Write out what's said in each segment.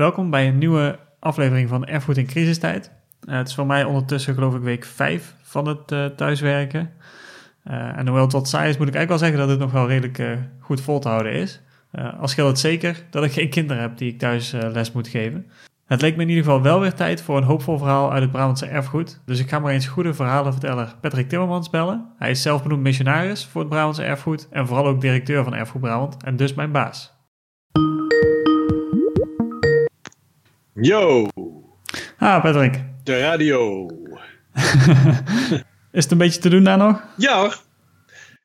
Welkom bij een nieuwe aflevering van Erfgoed in crisistijd. Uh, het is voor mij ondertussen geloof ik week 5 van het uh, thuiswerken. Uh, en hoewel het wat saai is, moet ik eigenlijk wel zeggen dat het nog wel redelijk goed vol te houden is. als geldt het zeker dat ik geen kinderen heb die ik thuis les moet geven. Het leek me in ieder geval wel weer tijd voor een hoopvol verhaal uit het Brabantse erfgoed. Dus ik ga maar eens goede verhalenverteller Patrick Timmermans bellen. Hij is zelf benoemd missionaris voor het Brabantse erfgoed en vooral ook directeur van Erfgoed Brabant en dus mijn baas. Yo! Ah, Patrick. De radio. is het een beetje te doen daar nog? Ja hoor.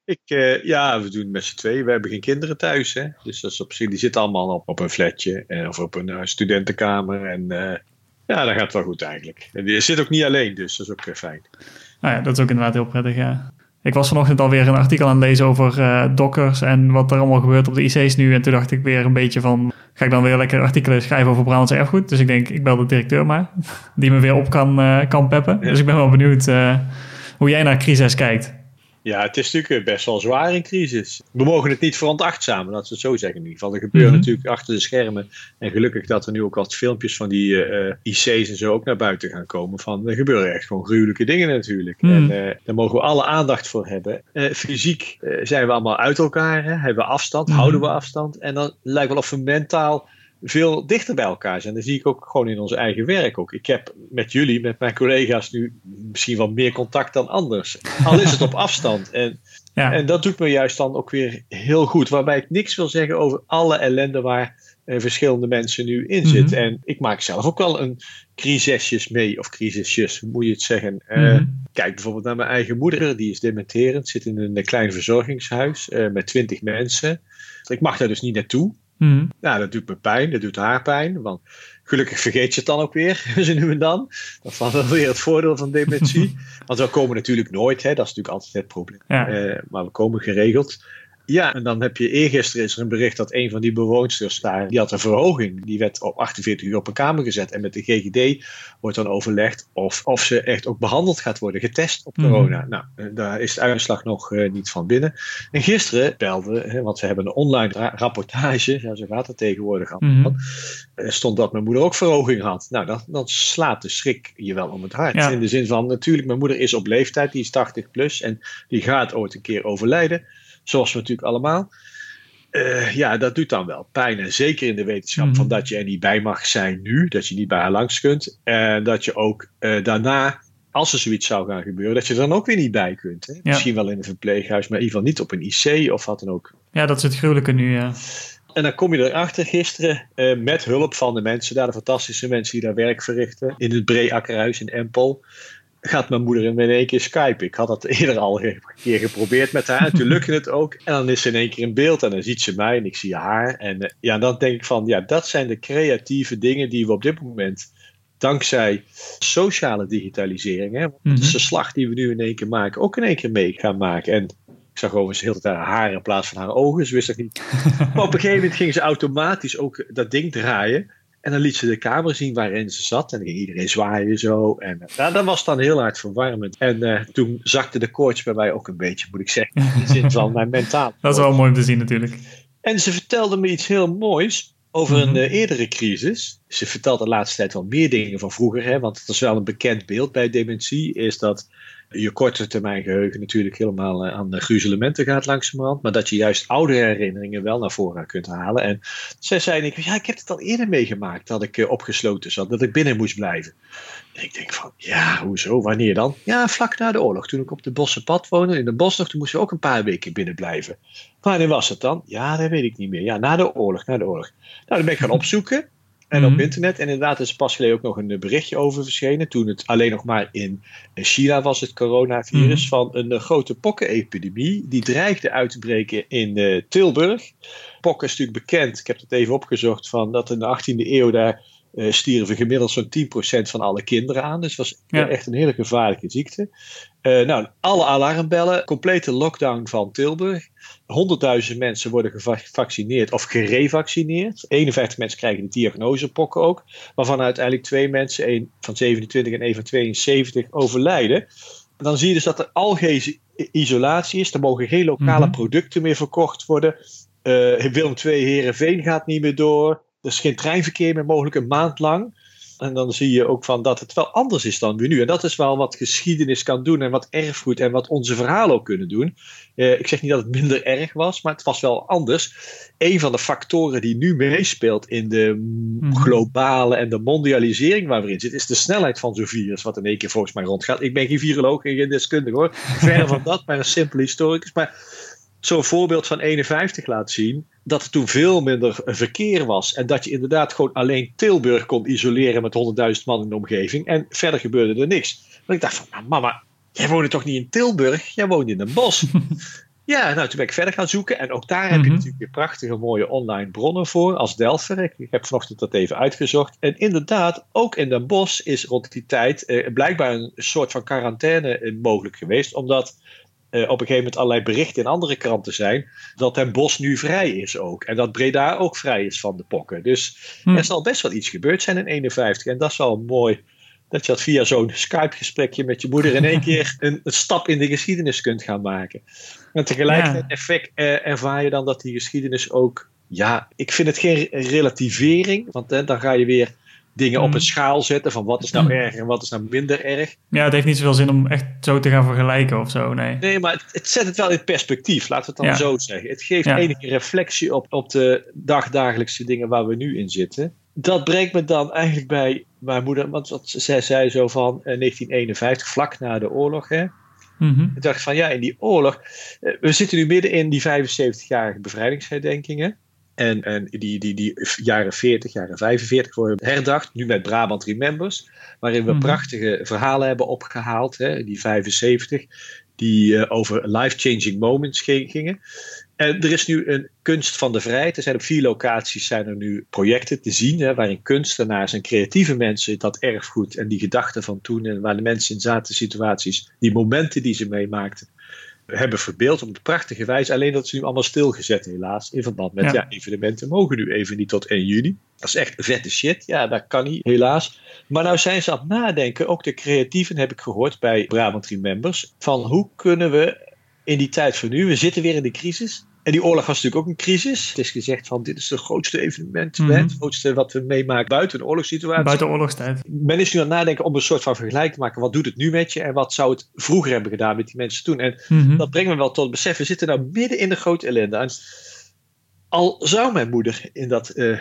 Ik, uh, ja, we doen het met z'n tweeën. We hebben geen kinderen thuis. Hè? Dus dat is op zich, die zitten allemaal op, op een flatje en, of op een uh, studentenkamer. En uh, ja, dat gaat wel goed eigenlijk. En die zit ook niet alleen, dus dat is ook fijn. Nou ja, dat is ook inderdaad heel prettig, ja. Ik was vanochtend alweer een artikel aan het lezen over uh, dockers en wat er allemaal gebeurt op de IC's nu. En toen dacht ik weer een beetje van, ga ik dan weer lekker artikelen schrijven over Brabants erfgoed? Dus ik denk, ik bel de directeur maar, die me weer op kan, uh, kan peppen. Dus ik ben wel benieuwd uh, hoe jij naar crisis kijkt. Ja, het is natuurlijk best wel zwaar in crisis. We mogen het niet veronachtzamen, laten we het zo zeggen in ieder geval. Er gebeuren mm -hmm. natuurlijk achter de schermen. En gelukkig dat er nu ook wat filmpjes van die uh, IC's en zo ook naar buiten gaan komen. Van, er gebeuren echt gewoon gruwelijke dingen natuurlijk. Mm. En uh, daar mogen we alle aandacht voor hebben. Uh, fysiek zijn we allemaal uit elkaar, hè? hebben we afstand, mm. houden we afstand. En dan lijkt wel of we mentaal veel dichter bij elkaar zijn. Dat zie ik ook gewoon in ons eigen werk ook. Ik heb met jullie, met mijn collega's nu misschien wel meer contact dan anders. Al is het op afstand. En, ja. en dat doet me juist dan ook weer heel goed. Waarbij ik niks wil zeggen over alle ellende waar eh, verschillende mensen nu in zitten. Mm -hmm. En ik maak zelf ook wel een crisisjes mee, of crisisjes, moet je het zeggen. Mm -hmm. uh, kijk bijvoorbeeld naar mijn eigen moeder, die is dementerend, zit in een klein verzorgingshuis uh, met twintig mensen. Ik mag daar dus niet naartoe. Mm. Nou, dat doet me pijn, dat doet haar pijn. Want gelukkig vergeet je het dan ook weer, zo nu en dan. Dat is dan weer het voordeel van dementie. want we komen natuurlijk nooit, hè, dat is natuurlijk altijd het probleem. Ja. Uh, maar we komen geregeld. Ja, en dan heb je eergisteren is er een bericht dat een van die bewoonsters daar, die had een verhoging. Die werd op 48 uur op een kamer gezet. En met de GGD wordt dan overlegd of, of ze echt ook behandeld gaat worden, getest op corona. Mm. Nou, daar is de uitslag nog uh, niet van binnen. En gisteren belde, hè, want ze hebben een online ra rapportage, ja, zo gaat het tegenwoordig al. Mm -hmm. stond dat mijn moeder ook verhoging had. Nou, dan, slaat de schrik je wel om het hart. Ja. In de zin van, natuurlijk, mijn moeder is op leeftijd, die is 80 plus en die gaat ooit een keer overlijden. Zoals we natuurlijk allemaal. Uh, ja, dat doet dan wel pijn. En zeker in de wetenschap mm. van dat je er niet bij mag zijn nu. Dat je niet bij haar langs kunt. En dat je ook uh, daarna, als er zoiets zou gaan gebeuren, dat je er dan ook weer niet bij kunt. Hè? Ja. Misschien wel in een verpleeghuis, maar in ieder geval niet op een IC of wat dan ook. Ja, dat is het gruwelijke nu, ja. En dan kom je erachter gisteren uh, met hulp van de mensen daar, de fantastische mensen die daar werk verrichten. In het Breakkerhuis in Empel gaat mijn moeder in één keer Skype. Ik had dat eerder al een keer geprobeerd met haar. En toen lukte het ook. En dan is ze in één keer in beeld. En dan ziet ze mij en ik zie haar. En uh, ja, dan denk ik van, ja, dat zijn de creatieve dingen die we op dit moment, dankzij sociale digitalisering, hè, dat is de slag die we nu in één keer maken, ook in één keer mee gaan maken. En ik zag overigens heel de haar haar in plaats van haar ogen. Ze wist dat niet. Maar op een gegeven moment ging ze automatisch ook dat ding draaien. En dan liet ze de kamer zien waarin ze zat. En dan ging iedereen zwaaien zo. En nou, dat was dan heel hard verwarmend. En uh, toen zakte de koorts bij mij ook een beetje, moet ik zeggen. In de zin van mijn mentaal. Dat is wel mooi om te zien natuurlijk. En ze vertelde me iets heel moois over een uh, eerdere crisis. Ze vertelt de laatste tijd wel meer dingen van vroeger. Hè, want het is wel een bekend beeld bij dementie. Is dat je korte termijn geheugen natuurlijk helemaal aan de gruzelementen gaat langzamerhand. Maar dat je juist oude herinneringen wel naar voren kunt halen. En zij zei, ik, ja, ik heb het al eerder meegemaakt dat ik opgesloten zat. Dat ik binnen moest blijven. En ik denk van, ja, hoezo, wanneer dan? Ja, vlak na de oorlog. Toen ik op de Bossenpad woonde, in de bosdag, toen moesten we ook een paar weken binnen blijven. Wanneer was het dan? Ja, dat weet ik niet meer. Ja, na de oorlog, na de oorlog. Nou, dan ben ik gaan opzoeken. En op internet. En inderdaad is pas geleden ook nog een berichtje over verschenen. Toen het alleen nog maar in China was, het coronavirus. Mm-hmm. Van een grote pokkenepidemie. Die dreigde uit te breken in uh, Tilburg. Pokken is natuurlijk bekend. Ik heb het even opgezocht. Van dat in de 18e eeuw daar uh, stierven gemiddeld zo'n 10% van alle kinderen aan. Dus het was ja. echt een hele gevaarlijke ziekte. Uh, nou, alle alarmbellen, complete lockdown van Tilburg. 100.000 mensen worden gevaccineerd of gerevaccineerd. 51 mensen krijgen de diagnose pokken ook. Waarvan uiteindelijk twee mensen, één van 27 en één van 72, overlijden. Dan zie je dus dat er algehele isolatie is. Er mogen geen lokale mm -hmm. producten meer verkocht worden. Uh, Willem II Herenveen gaat niet meer door. Er is geen treinverkeer meer mogelijk een maand lang. En dan zie je ook van dat het wel anders is dan we nu. En dat is wel wat geschiedenis kan doen en wat erfgoed en wat onze verhalen ook kunnen doen. Eh, ik zeg niet dat het minder erg was, maar het was wel anders. Een van de factoren die nu meespeelt in de Mhm. globale en de mondialisering waar we in zitten, is de snelheid van zo'n virus, wat in één keer volgens mij rondgaat. Ik ben geen viroloog en geen deskundige hoor. Verre van dat, maar een simpele historicus. Maar zo'n voorbeeld van 51 laat zien dat er toen veel minder verkeer was. En dat je inderdaad gewoon alleen Tilburg kon isoleren met 100.000 man in de omgeving. En verder gebeurde er niks. Maar ik dacht van, nou, mama, jij woonde toch niet in Tilburg? Jij woonde in een bos. ja, nou, toen ben ik verder gaan zoeken. En ook daar heb je Mhm. natuurlijk weer prachtige mooie online bronnen voor. Als Delver. Ik, ik heb vanochtend dat even uitgezocht. En inderdaad, ook in Den Bosch is rond die tijd eh, blijkbaar een soort van quarantaine eh, mogelijk geweest. Omdat eh, op een gegeven moment allerlei berichten in andere kranten zijn dat Den Bosch nu vrij is ook. En dat Breda ook vrij is van de pokken. Dus Hm. er zal best wel iets gebeurd zijn in 51. En dat is wel mooi dat je dat via zo'n Skype-gesprekje met je moeder in één keer een, een stap in de geschiedenis kunt gaan maken. En tegelijkertijd Ja. effect, eh, ervaar je dan dat die geschiedenis ook. Ja, ik vind het geen relativering, want dan ga je weer dingen op een schaal zetten van wat is nou erg en wat is nou minder erg. Ja, het heeft niet zoveel zin om echt zo te gaan vergelijken of zo, nee. Nee, maar het, het zet het wel in perspectief, laten we het dan Ja. zo zeggen. Het geeft Ja. enige reflectie op, op de dagdagelijkse dingen waar we nu in zitten. Dat brengt me dan eigenlijk bij mijn moeder, want wat zij zei zo van eh, 1951, vlak na de oorlog. Hè? Mhm. Ik dacht van ja, in die oorlog, eh, we zitten nu midden in die 75-jarige bevrijdingsherdenkingen. En, en die, die, die jaren 40, jaren 45 worden herdacht, nu met Brabant Remembers, waarin we Mhm. prachtige verhalen hebben opgehaald, hè, die 75, die eh, over life-changing moments ge- gingen. En er is nu een kunst van de vrijheid. Er zijn op vier locaties zijn er nu projecten te zien, hè, waarin kunstenaars en creatieve mensen dat erfgoed en die gedachten van toen en waar de mensen in zaten, situaties, die momenten die ze meemaakten, hebben verbeeld op een prachtige wijze. Alleen dat is nu allemaal stilgezet helaas. In verband met Ja. ja. evenementen mogen nu even niet tot 1 juni. Dat is echt vette shit. Ja, dat kan niet helaas. Maar nou zijn ze aan het nadenken. Ook de creatieven heb ik gehoord bij Brabant Remembers. Van hoe kunnen we in die tijd van nu. We zitten weer in de crisis. En die oorlog was natuurlijk ook een crisis. Het is gezegd van dit is het grootste evenement. Mhm. Het grootste wat we meemaken buiten een oorlogssituatie Buiten oorlogstijd. men is nu aan het nadenken om een soort van vergelijk te maken. Wat doet het nu met je en wat zou het vroeger hebben gedaan met die mensen toen? En Mhm. dat brengt me wel tot het besef. We zitten nou midden in de grote ellende. En al zou mijn moeder in dat eh, eh,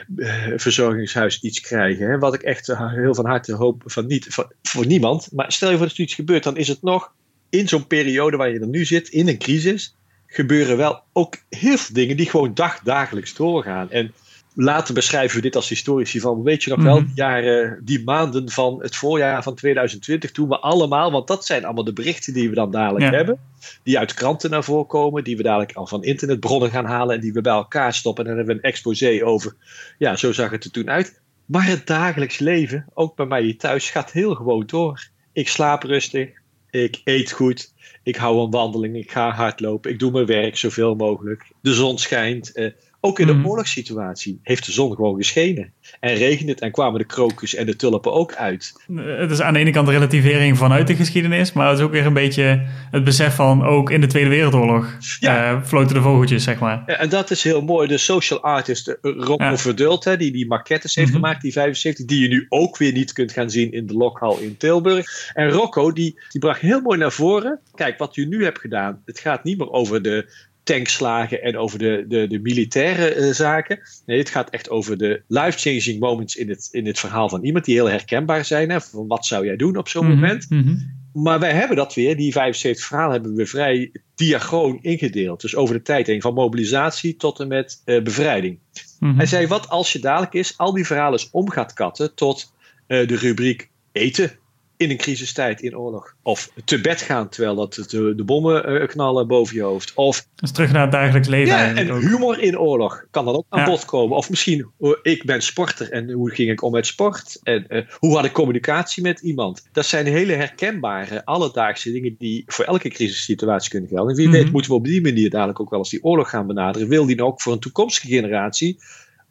verzorgingshuis iets krijgen, hè, wat ik echt eh, heel van harte hoop van niet, van, voor niemand. Maar stel je voor dat er iets gebeurt, dan is het nog in zo'n periode waar je er nu zit, in een crisis, gebeuren wel ook heel veel dingen die gewoon dagdagelijks doorgaan. En later beschrijven we dit als historici van, weet je nog wel, Mhm. die jaren, die maanden van het voorjaar van 2020, toen we allemaal, want dat zijn allemaal de berichten die we dan dadelijk Ja. hebben, die uit kranten naar voren komen, die we dadelijk al van internetbronnen gaan halen en die we bij elkaar stoppen. En dan hebben we een exposé over, ja, zo zag het er toen uit. Maar het dagelijks leven, ook bij mij hier thuis, gaat heel gewoon door. Ik slaap rustig, ik eet goed, ik hou een wandeling, ik ga hardlopen, ik doe mijn werk zoveel mogelijk. De zon schijnt. Eh, ook in de Mhm. oorlogssituatie heeft de zon gewoon geschenen. En regende het en kwamen de krokus en de tulpen ook uit. Het is aan de ene kant de relativering vanuit de geschiedenis, maar het is ook weer een beetje het besef van ook in de Tweede Wereldoorlog Ja. eh, floten de vogeltjes, zeg maar. Ja, en dat is heel mooi. De social artist eh, Rocco Ja. Verdult, hè, die die maquettes heeft Mhm. gemaakt, die 75, die je nu ook weer niet kunt gaan zien in de lokhal in Tilburg. En Rocco, die, die bracht heel mooi naar voren. Kijk, wat je nu hebt gedaan, het gaat niet meer over de tankslagen en over de, de, de militaire eh, zaken. Nee, het gaat echt over de life-changing moments in het, in het verhaal van iemand die heel herkenbaar zijn. Hè, van wat zou jij doen op zo'n Mhm, moment? mhm. Maar wij hebben dat weer, die 75 verhalen hebben we vrij diagoon ingedeeld. Dus over de tijd heen, van mobilisatie tot en met eh, bevrijding. Mhm. Hij zei, wat als je dadelijk is, al die verhalen eens om gaat katten tot eh, de rubriek eten in een crisistijd in oorlog. Of te bed gaan terwijl dat de, de bommen eh, knallen boven je hoofd. Of Dus terug naar het dagelijks leven ja, en ook. humor in oorlog kan dan ook aan Ja. bod komen. Of misschien, oh, ik ben sporter en hoe ging ik om met sport? En eh, hoe had ik communicatie met iemand? Dat zijn hele herkenbare, alledaagse dingen die voor elke crisissituatie kunnen gelden. En wie Mhm. weet moeten we op die manier dadelijk ook wel eens die oorlog gaan benaderen. Wil die nou ook voor een toekomstige generatie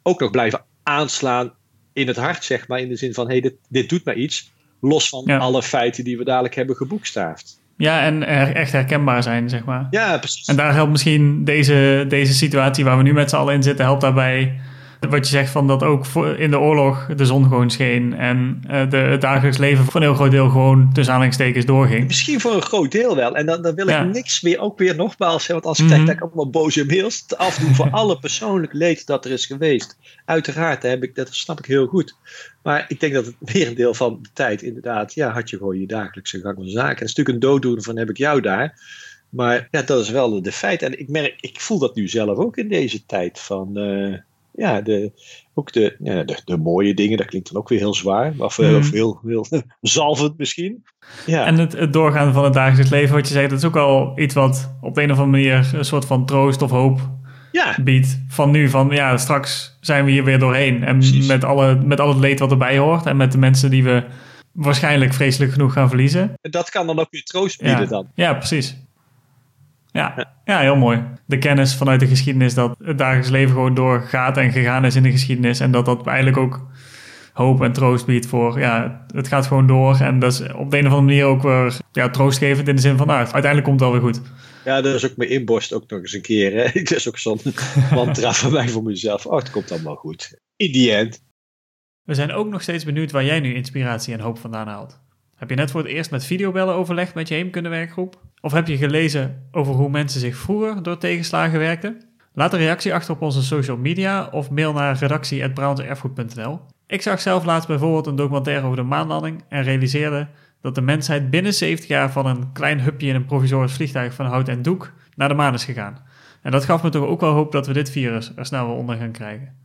ook nog blijven aanslaan in het hart, zeg maar. In de zin van, hey, dit, dit doet mij iets. Los van Ja. alle feiten die we dadelijk hebben geboekstaafd. Ja, en er echt herkenbaar zijn, zeg maar. Ja, precies. En daar helpt misschien deze, deze situatie waar we nu met z'n allen in zitten, helpt daarbij Wat je zegt van dat ook in de oorlog de zon gewoon scheen en uh, de, het dagelijks leven voor een heel groot deel gewoon tussen aanhalingstekens doorging. Misschien voor een groot deel wel. En dan, dan wil ik niks meer, ook weer nogmaals, want als ik mm dat ik allemaal boze mails afdoen voor alle persoonlijk leed dat er is geweest. Uiteraard, heb ik, dat snap ik heel goed. Maar ik denk dat het merendeel van de tijd inderdaad, ja, had je gewoon je dagelijkse gang van zaken. Het is natuurlijk een dooddoener van heb ik jou daar. Maar ja, dat is wel de feit. En ik merk, ik voel dat nu zelf ook in deze tijd van, uh, ja, de, ook de, ja, de, de, mooie dingen, dat klinkt dan ook weer heel zwaar, of, mm. of heel, heel zalvend misschien. Ja. En het, het, doorgaan van het dagelijks leven, wat je zei, dat is ook al iets wat op de een of andere manier een soort van troost of hoop ja. biedt. Van nu, van ja, straks zijn we hier weer doorheen. En met, alle, met al het leed wat erbij hoort en met de mensen die we waarschijnlijk vreselijk genoeg gaan verliezen. En dat kan dan ook weer troost bieden ja. dan. Ja, precies. Ja, ja, heel mooi. De kennis vanuit de geschiedenis dat het dagelijks leven gewoon doorgaat en gegaan is in de geschiedenis. En dat dat eigenlijk ook hoop en troost biedt voor, ja, het gaat gewoon door. En dat is op de een of andere manier ook weer ja, troostgevend in de zin van, nou, uiteindelijk komt het wel weer goed. Ja, dat is ook mijn inborst ook nog eens een keer. Hè? Dat is ook zo'n mantra van mij voor mezelf. Oh, het komt allemaal goed. In the end. We zijn ook nog steeds benieuwd waar jij nu inspiratie en hoop vandaan haalt. Heb je net voor het eerst met videobellen overlegd met je heemkundewerkgroep? Of heb je gelezen over hoe mensen zich vroeger door tegenslagen werkten? Laat een reactie achter op onze social media of mail naar redactie.brabantserfgoed.nl. Ik zag zelf laatst bijvoorbeeld een documentaire over de maanlanding en realiseerde dat de mensheid binnen 70 jaar van een klein hupje in een provisorisch vliegtuig van hout en doek naar de maan is gegaan. En dat gaf me toch ook wel hoop dat we dit virus er snel wel onder gaan krijgen.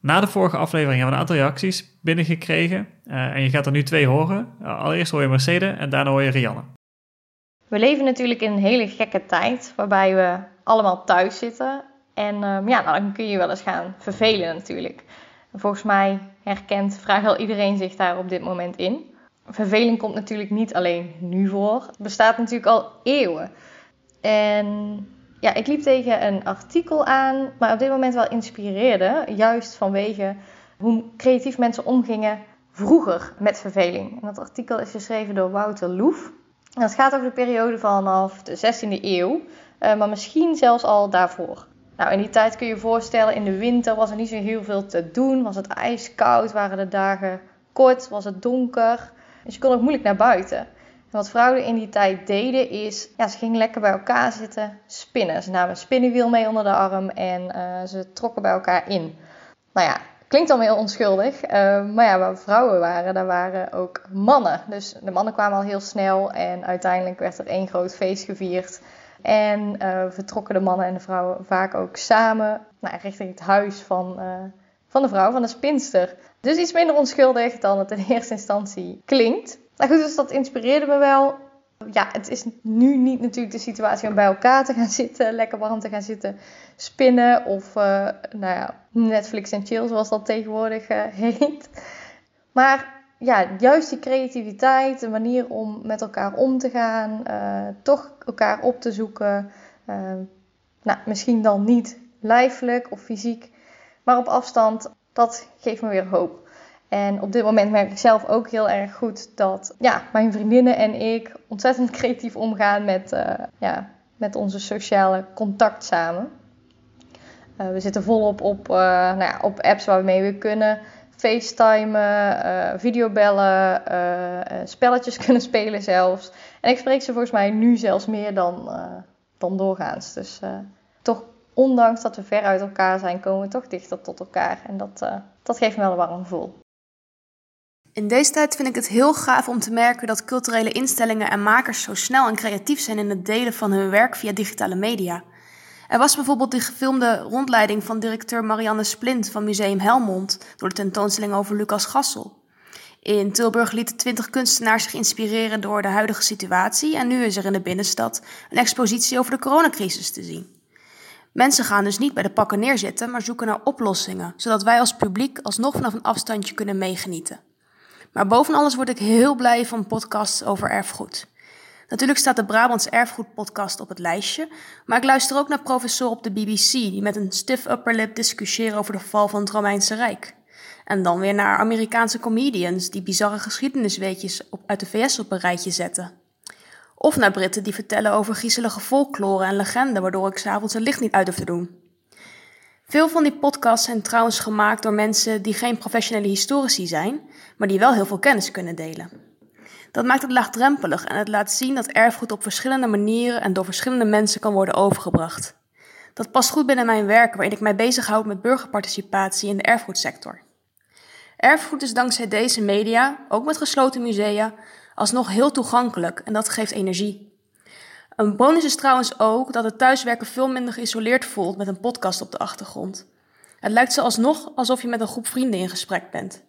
Na de vorige aflevering hebben we een aantal reacties binnengekregen. Uh, en je gaat er nu twee horen. Uh, allereerst hoor je Mercedes en daarna hoor je Rianne. We leven natuurlijk in een hele gekke tijd waarbij we allemaal thuis zitten. En uh, ja, nou, dan kun je wel eens gaan vervelen natuurlijk. volgens mij herkent vrijwel iedereen zich daar op dit moment in. Verveling komt natuurlijk niet alleen nu voor. Het bestaat natuurlijk al eeuwen. En ja, ik liep tegen een artikel aan, maar op dit moment wel inspireerde. Juist vanwege hoe creatief mensen omgingen vroeger met verveling. En dat artikel is geschreven door Wouter Loef. En dat gaat over de periode vanaf de 16e eeuw, eh, maar misschien zelfs al daarvoor. Nou, in die tijd kun je je voorstellen, in de winter was er niet zo heel veel te doen. Was het ijskoud, waren de dagen kort, was het donker. Dus je kon ook moeilijk naar buiten wat vrouwen in die tijd deden is, ja, ze gingen lekker bij elkaar zitten spinnen. Ze namen een spinnenwiel mee onder de arm en uh, ze trokken bij elkaar in. Nou ja, klinkt dan heel onschuldig. Uh, maar ja, waar vrouwen waren, daar waren ook mannen. Dus de mannen kwamen al heel snel en uiteindelijk werd er één groot feest gevierd. En uh, vertrokken de mannen en de vrouwen vaak ook samen nou, richting het huis van, van de vrouw, van de spinster. Dus iets minder onschuldig dan het in eerste instantie klinkt. Nou goed, dus dat inspireerde me wel. Ja, het is nu niet natuurlijk de situatie om bij elkaar te gaan zitten, lekker warm te gaan zitten spinnen of uh, nou ja, Netflix en chill zoals dat tegenwoordig uh, heet. Maar ja, juist die creativiteit, de manier om met elkaar om te gaan, uh, toch elkaar op te zoeken. nou, misschien dan niet lijfelijk of fysiek, maar op afstand, dat geeft me weer hoop. En op dit moment merk ik zelf ook heel erg goed dat ja, mijn vriendinnen en ik ontzettend creatief omgaan met, uh, ja, met onze sociale contact samen. Uh, we zitten volop op, uh, nou ja, op apps waarmee we kunnen facetimen, videobellen, spelletjes kunnen spelen zelfs. En ik spreek ze volgens mij nu zelfs meer dan, dan doorgaans. Dus toch, ondanks dat we ver uit elkaar zijn, komen we toch dichter tot elkaar. En dat, dat geeft me wel een warm gevoel. In deze tijd vind ik het heel gaaf om te merken dat culturele instellingen en makers zo snel en creatief zijn in het delen van hun werk via digitale media. Er was bijvoorbeeld de gefilmde rondleiding van directeur Marianne Splint van Museum Helmond door de tentoonstelling over Lucas Gassel. In Tilburg lieten twintig kunstenaars zich inspireren door de huidige situatie en nu is er in de binnenstad een expositie over de coronacrisis te zien. Mensen gaan dus niet bij de pakken neerzitten, maar zoeken naar oplossingen, zodat wij als publiek alsnog vanaf een afstandje kunnen meegenieten. Maar boven alles word ik heel blij van podcasts over erfgoed. Natuurlijk staat de Brabants Erfgoed podcast op het lijstje, maar ik luister ook naar professoren op de BBC die met een stiff upper lip discussiëren over de val van het Romeinse Rijk. En dan weer naar Amerikaanse comedians die bizarre geschiedenisweetjes op, uit de VS op een rijtje zetten. Of naar Britten die vertellen over griezelige folklore en legenden waardoor ik s'avonds het licht niet uit hoef te doen. Veel van die podcasts zijn trouwens gemaakt door mensen die geen professionele historici zijn, maar die wel heel veel kennis kunnen delen. Dat maakt het laagdrempelig en het laat zien dat erfgoed op verschillende manieren en door verschillende mensen kan worden overgebracht. Dat past goed binnen mijn werk, waarin ik mij bezighoud met burgerparticipatie in de erfgoedsector. Erfgoed is dankzij deze media, ook met gesloten musea, alsnog heel toegankelijk en dat geeft energie. Een bonus is trouwens ook dat het thuiswerken veel minder geïsoleerd voelt met een podcast op de achtergrond. Het lijkt ze alsnog alsof je met een groep vrienden in gesprek bent.